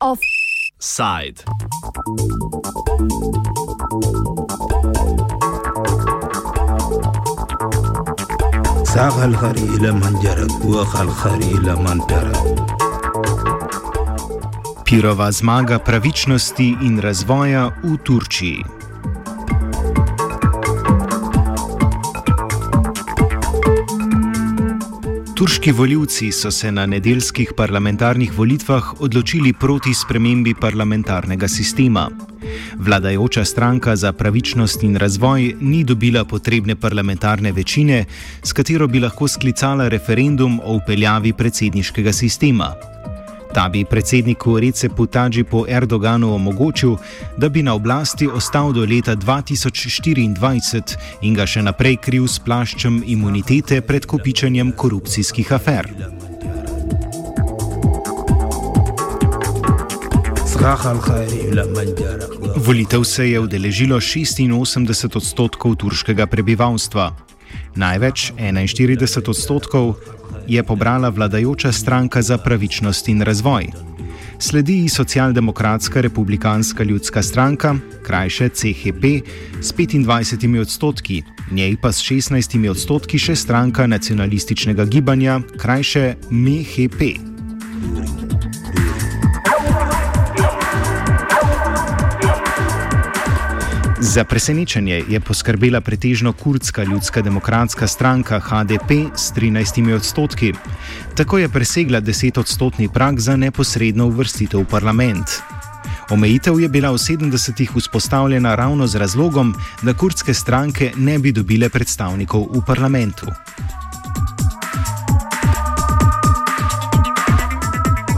Offside. ساق الخري إلى من جرك وخ الخري إلى من ترك Pirova zmaga pravičnosti in razvoja v Turčiji. Turški voljivci so se na nedeljskih parlamentarnih volitvah odločili proti spremembi parlamentarnega sistema. Vladajoča stranka za pravičnost in razvoj ni dobila potrebne parlamentarne večine, s katero bi lahko sklicala referendum o upeljavi predsedniškega sistema. Ta bi predsedniku Recepu Tajipu Erdoganu omogočil, da bi na oblasti ostal do leta 2024 in ga še naprej kriv s plaščem imunitete pred kopičenjem korupcijskih afer. Volitev se je udeležilo 86 odstotkov turškega prebivalstva, največ 41 odstotkov je pobrala vladajoča stranka za pravičnost in razvoj. Sledi ji socialdemokratska republikanska ljudska stranka, krajše CHP, s 25 odstotki, njej pa s 16 odstotki še stranka nacionalističnega gibanja, krajše MHP. Za presenečenje je poskrbela pretežno kurdska ljudska demokratska stranka HDP s 13 odstotki. Tako je presegla 10 odstotni prag za neposredno uvrstitev v parlament. Omejitev je bila v 70-ih vzpostavljena ravno z razlogom, da kurdske stranke ne bi dobile predstavnikov v parlamentu.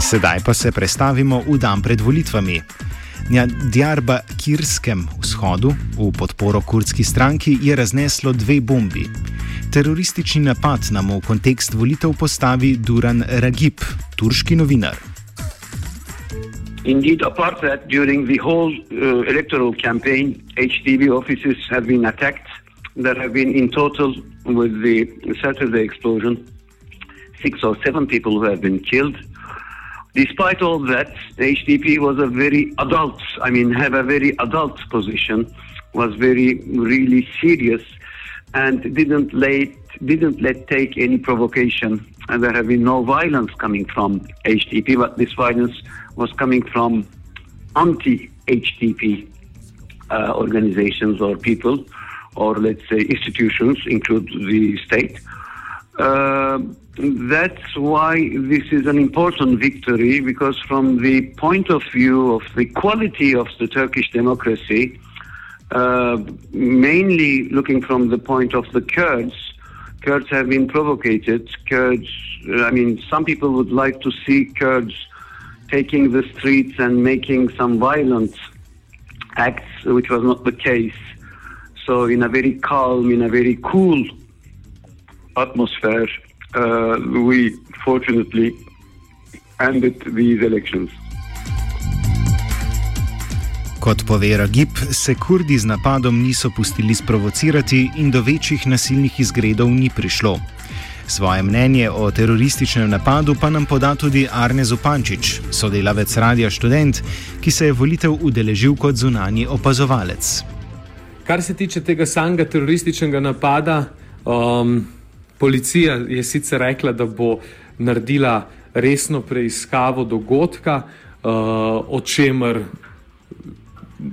Sedaj pa se prestavimo v dan pred volitvami. Na Djarbakirskem vzhodu v podporo kurdski stranki je razneslo dve bombi. Teroristični napad nam v kontekst volitev postavi Duran Ragib, turški novinar. Indeed, apart that, during the whole uh, electoral campaign, HDB offices have been attacked. There have been, in total, with the Saturday explosion, six or seven people who have been killed. Despite all that, the HDP was a very adult, I mean, have a very adult position, was very, really serious, and didn't let, didn't let take any provocation. And there have been no violence coming from HDP, but this violence was coming from anti-HDP uh, organizations or people, or let's say institutions, include the state. Uh, that's why this is an important victory because, from the point of view of the quality of the Turkish democracy, uh, mainly looking from the point of the Kurds, Kurds have been provocated. Kurds, I mean, some people would like to see Kurds taking the streets and making some violent acts, which was not the case. So, in a very calm, in a very cool atmosphere, uh, we fortunately ended these elections. Kot pove Ragib, se Kurdi z napadom niso pustili sprovocirati in do večjih nasilnih izgredov ni prišlo. Svoje mnenje o terorističnem napadu pa nam poda tudi Arne Zupančič, sodelavec Radia Student, ki se je volitev udeležil kot zunani opazovalec. Kar se tiče tega samega terorističnega napada, um, policija je sicer rekla, da bo naredila resno preiskavo dogodka, uh, o čemer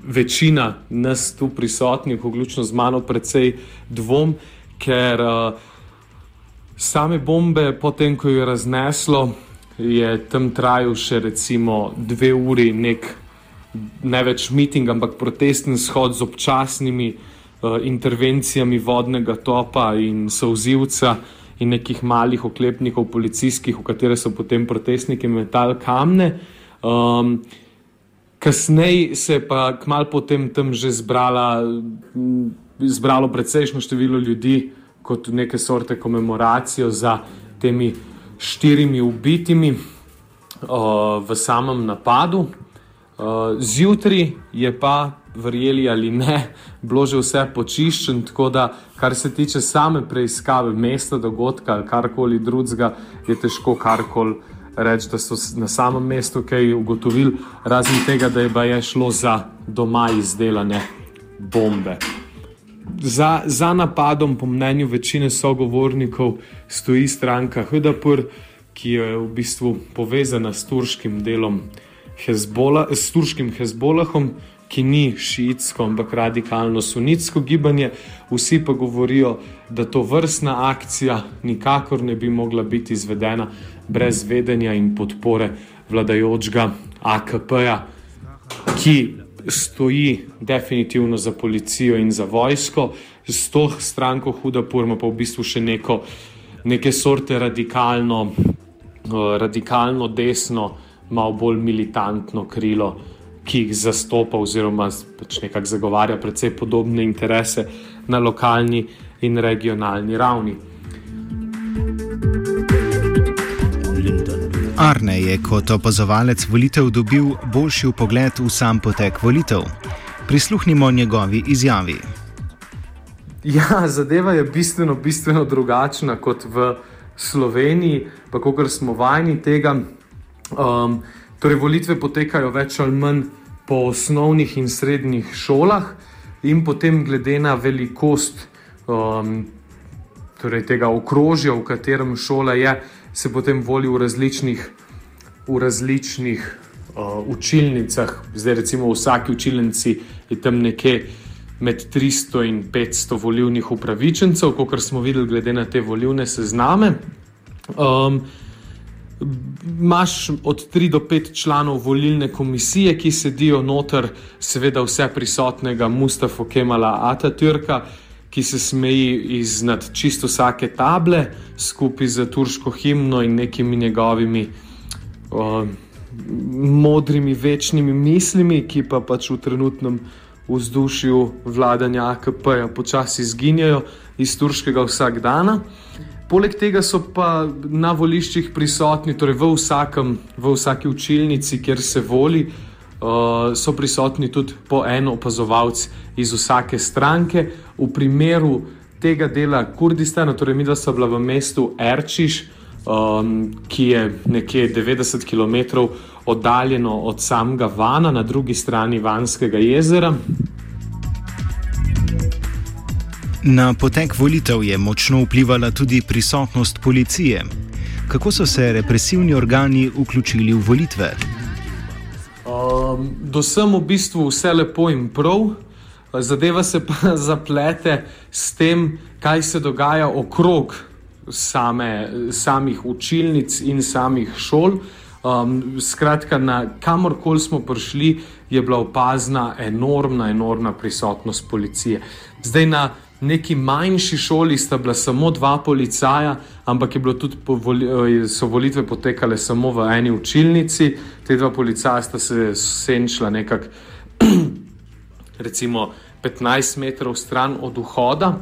večina nas tu prisotnih, vključno z mano, precej dvom, ker uh, same bombe, potem ko je razneslo, je tam trajal še recimo dve uri nek ne več miting, ampak protesten shod z občasnimi uh, intervencijami vodnega topa in sozivca in nekih malih oklepnikov policijskih, v katere so potem protestniki metali kamne. Um, Kasneje se je pa kmalo potem tam že zbrala, zbralo precejšno število ljudi kot neke sorte komemoracijo za temi štirimi ubitimi uh, v samem napadu. Uh, zjutraj je pa verjeli ali ne, bilo že vse počiščen. Tako da, kar se tiče same preiskave, mesta dogodka ali karkoli drugega, je težko karkoli reči, da so na samem mestu kaj ugotovili, razen tega, da je baje šlo za doma izdelane bombe. Za, za napadom, po mnenju večine sogovornikov, stoji stranka HDPR, ki je v bistvu povezana s turškim delom Hezbola, s turškim Hezbolahom, ki ni šiitsko, ampak radikalno sunitsko gibanje. Vsi pa govorijo, da to vrstna akcija nikakor ne bi mogla biti izvedena brez vedenja in podpore vladajočega AKP-ja, ki stoji definitivno za policijo in za vojsko, s to stranko Huda Purma pa v bistvu še neko, neke sorte radikalno, uh, radikalno desno, malo bolj militantno krilo, ki jih zastopa oziroma pač nekako zagovarja predvsej podobne interese na lokalni in regionalni ravni. Arne je kot opazovalec volitev dobil boljši pogled v sam potek volitev. Prisluhnimo njegovi izjavi. Ja, zadeva je bistveno, bistveno drugačna kot v Sloveniji, pa kot smo vajeni tega. Um, torej, volitve potekajo več ali manj po osnovnih in srednjih šolah, in potem, glede na velikost um, torej tega okrožja, v katerem šola je se potem voli v različnih, v različnih uh, učilnicah. Zdaj, recimo, v vsaki učilnici je tam nekje med 300 in 500 volivnih upravičencev, kot smo videli, glede na te volivne sezname. Um, Máš od 3 do 5 članov volilne komisije, ki sedijo noter, seveda vse prisotnega Mustafa Kemala Atatürka, ki se smeji iznad čisto vsake table, skupaj z turško himno in nekimi njegovimi uh, modrimi, večnimi mislimi, ki pa pač v trenutnem vzdušju vladanja AKP-ja počasi izginjajo iz turškega vsakdana. Poleg tega so pa na voliščih prisotni, torej v, vsakem, v vsaki učilnici, kjer se voli, uh, so prisotni tudi po en opazovalec iz vsake stranke. V primeru tega dela Kurdistana, torej mi, da so bila v mestu Erčiš, um, ki je nekje 90 km oddaljeno od samega Vana, na drugi strani Vanskega jezera. Na potek volitev je močno vplivala tudi prisotnost policije. Kako so se represivni organi vključili v volitve? Um, do sem v bistvu vse lepo in prav, zadeva se pa zaplete s tem, kaj se dogaja okrog same, samih učilnic in samih šol. Um, skratka, na kamorkoli smo prišli, je bila opazna enormna, enormna prisotnost policije. Zdaj na neki manjši šoli sta bila samo dva policaja, ampak tudi voli, so volitve potekale samo v eni učilnici. Te dva policaja sta se senčila nekako, recimo, 15 metrov stran od vhoda.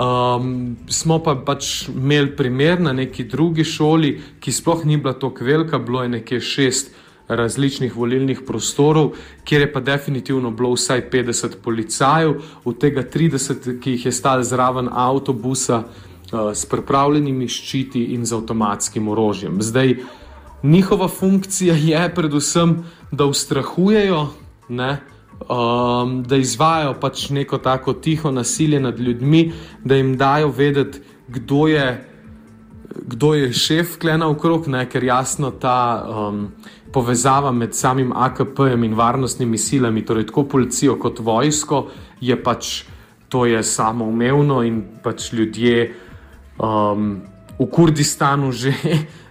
Um, smo pa pač imeli primer na neki drugi šoli, ki sploh ni bila tako velika, bilo je nekje šest različnih volilnih prostorov, kjer je pa definitivno bilo vsaj 50 policajev, od tega 30, ki jih je stalo zraven avtobusa uh, s pripravljenimi ščiti in z avtomatskim orožjem. Zdaj, njihova funkcija je predvsem, da ustrahujejo, ne, um, da izvajo pač neko tako tiho nasilje nad ljudmi, da jim dajo vedeti, kdo je. Kdo je šef klena okrog, ne? ker jasno ta um, povezava med samim AKP-jem in varnostnimi silami, torej tako policijo kot vojsko, je pač to je samoumevno in pač ljudje um, v Kurdistanu že,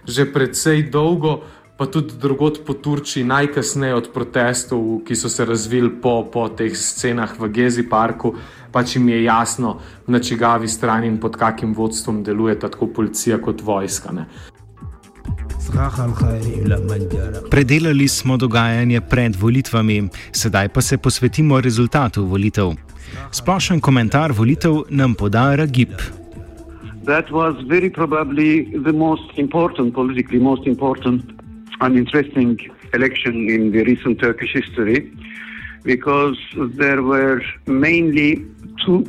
že predvsej dolgo, pa tudi drugot po Turčiji, najkasneje od protestov, ki so se razvili po, po teh scenah v Gezi parku, pač jim je jasno, na čigavi strani in pod kakim vodstvom deluje tako policija kot vojska. Ne. Predelali smo dogajanje pred volitvami, sedaj pa se posvetimo rezultatu volitev. Splošen komentar volitev nam poda Ragib. That was very probably the most important, politically most important and interesting election in the recent Turkish history because there were mainly two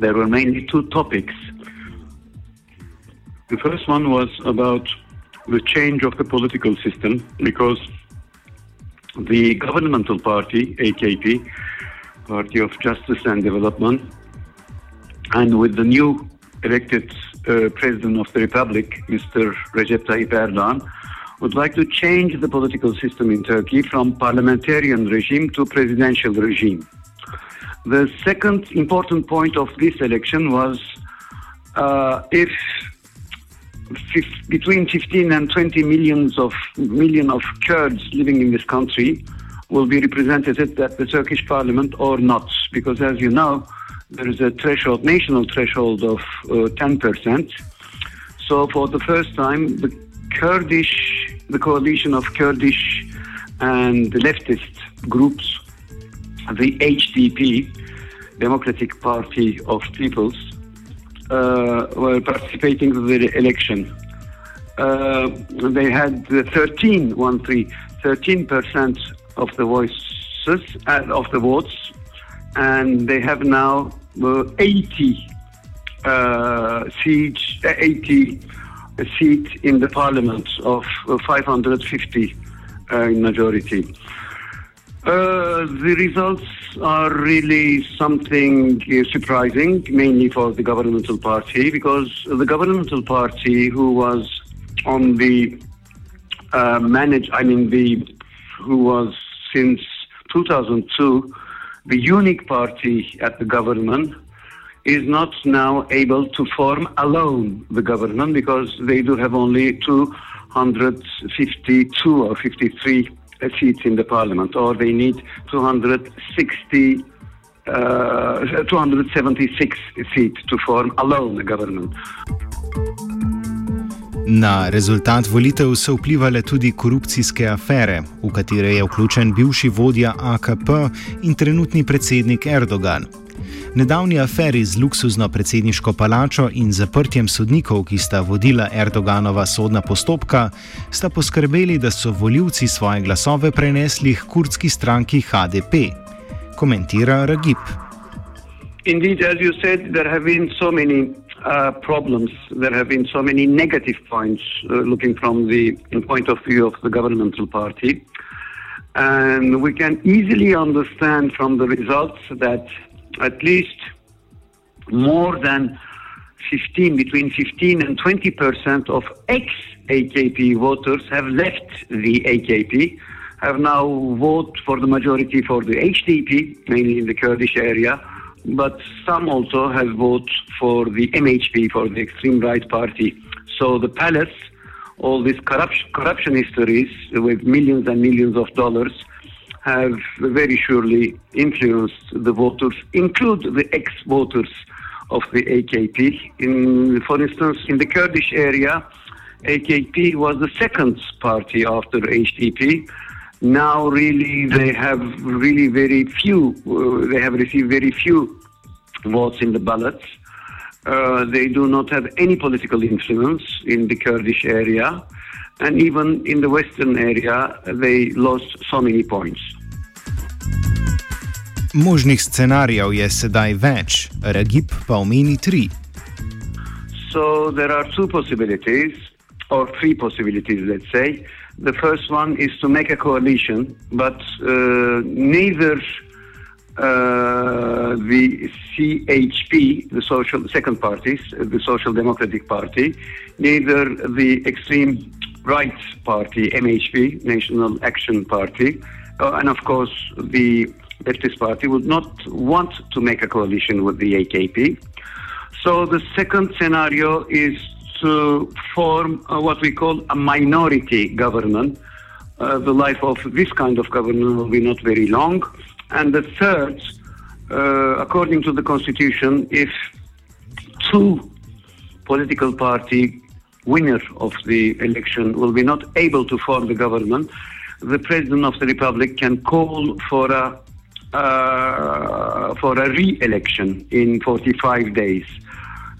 there were mainly two topics. The first one was about the change of the political system because the governmental party, AKP, Party of Justice and Development, and with the new elected uh, President of the Republic, Mr. Recep Tayyip Erdogan, would like to change the political system in Turkey from parliamentarian regime to presidential regime. The second important point of this election was uh, if between 15 and 20 millions of million of Kurds living in this country will be represented at the Turkish parliament or not, because as you know, there is a threshold, national threshold of uh, 10%. So for the first time, the Kurdish, the coalition of Kurdish and leftist groups, the HDP, Democratic Party of Peoples, uh, were participating in the election. Uh, they had 13, one, three, 13% of the voices, uh, of the votes, and they have now uh, 80 uh, seats, 80 seat in the parliament of 550 in majority. Uh, the results are really something uh, surprising, mainly for the governmental party, because the governmental party, who was on the uh, manage, I mean, the who was since 2002 the unique party at the government, is not now able to form alone the government because they do have only 252 or 53 seats in the parliament, or they need 260, uh, 276 seats to form alone the government. Na rezultat volitev so vplivali tudi korupcijske afere, v katere je vključen bivši vodja AKP in trenutni predsednik Erdogan. Nedavni aferi z luksuzno predsedniško palačo in zaprtjem sodnikov, ki sta vodila Erdoganova sodna postopka, sta poskrbeli, da so voljivci svoje glasove prenesli k kurdski stranki HDP. Komentira Ragib. Indeed, as you said, there have been so many uh, problems. There have been so many negative points uh, looking from the point of view of the governmental party. And we can easily understand from the results that at least more than 15, between 15 and 20 percent of ex-AKP voters have left the AKP, have now voted for the majority for the HDP, mainly in the Kurdish area, but some also have voted for the MHP, for the extreme right party. So the palace, all these corruption, corruption histories with millions and millions of dollars, have very surely influenced the voters, include the ex-voters of the AKP. In, for instance, in the Kurdish area, AKP was the second party after HDP. Now, really, they have really very few. Uh, they have received very few votes in the ballots. Uh, they do not have any political influence in the Kurdish area and even in the western area, they lost so many points. Možnih scenarijev je sedaj več, Regip pa omeni tri. So there are two possibilities, or three possibilities, let's say. The first one is to make a coalition, but uh, neither uh, the CHP, the social second parties, the Social Democratic Party, neither the extreme Right Party, MHP, National Action Party, uh, and of course the leftist party would not want to make a coalition with the AKP. So the second scenario is to form uh, what we call a minority government. Uh, the life of this kind of government will be not very long. And the third, uh, according to the constitution, if two political party winner of the election will be not able to form the government, the president of the republic can call for a uh, for a re-election in 45 days.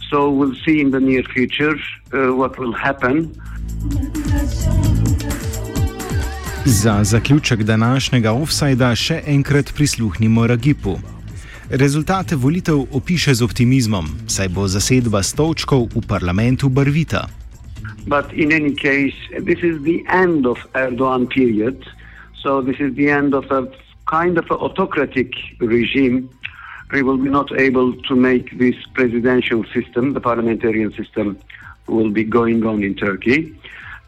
So we'll see in the near future uh, what will happen. Za zaključek današnjega offsajda še enkrat prisluhnimo Ragipu. Rezultate volitev opiše z optimizmom, saj bo zasedba stolčkov v parlamentu barvita. But in any case, this is the end of Erdogan period. So this is the end of a kind of autocratic regime. We will be not able to make this presidential system, the parliamentarian system, will be going on in Turkey.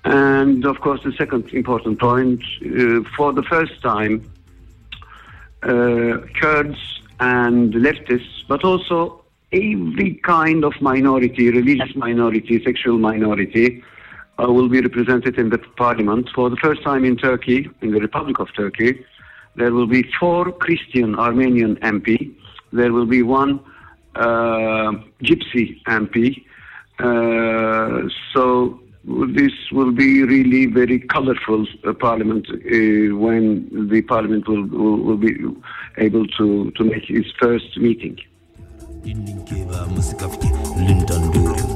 And of course, the second important point, uh, for the first time, uh, Kurds and leftists, but also every kind of minority, religious minority, sexual minority, uh, will be represented in the parliament. For the first time in Turkey, in the Republic of Turkey, there will be four Christian Armenian MP. There will be one uh, Gypsy MP. Uh, so this will be really very colorful uh, parliament uh, when the parliament will, will, will, be able to, to make its first meeting. Dindin ke ba musu kafke durin.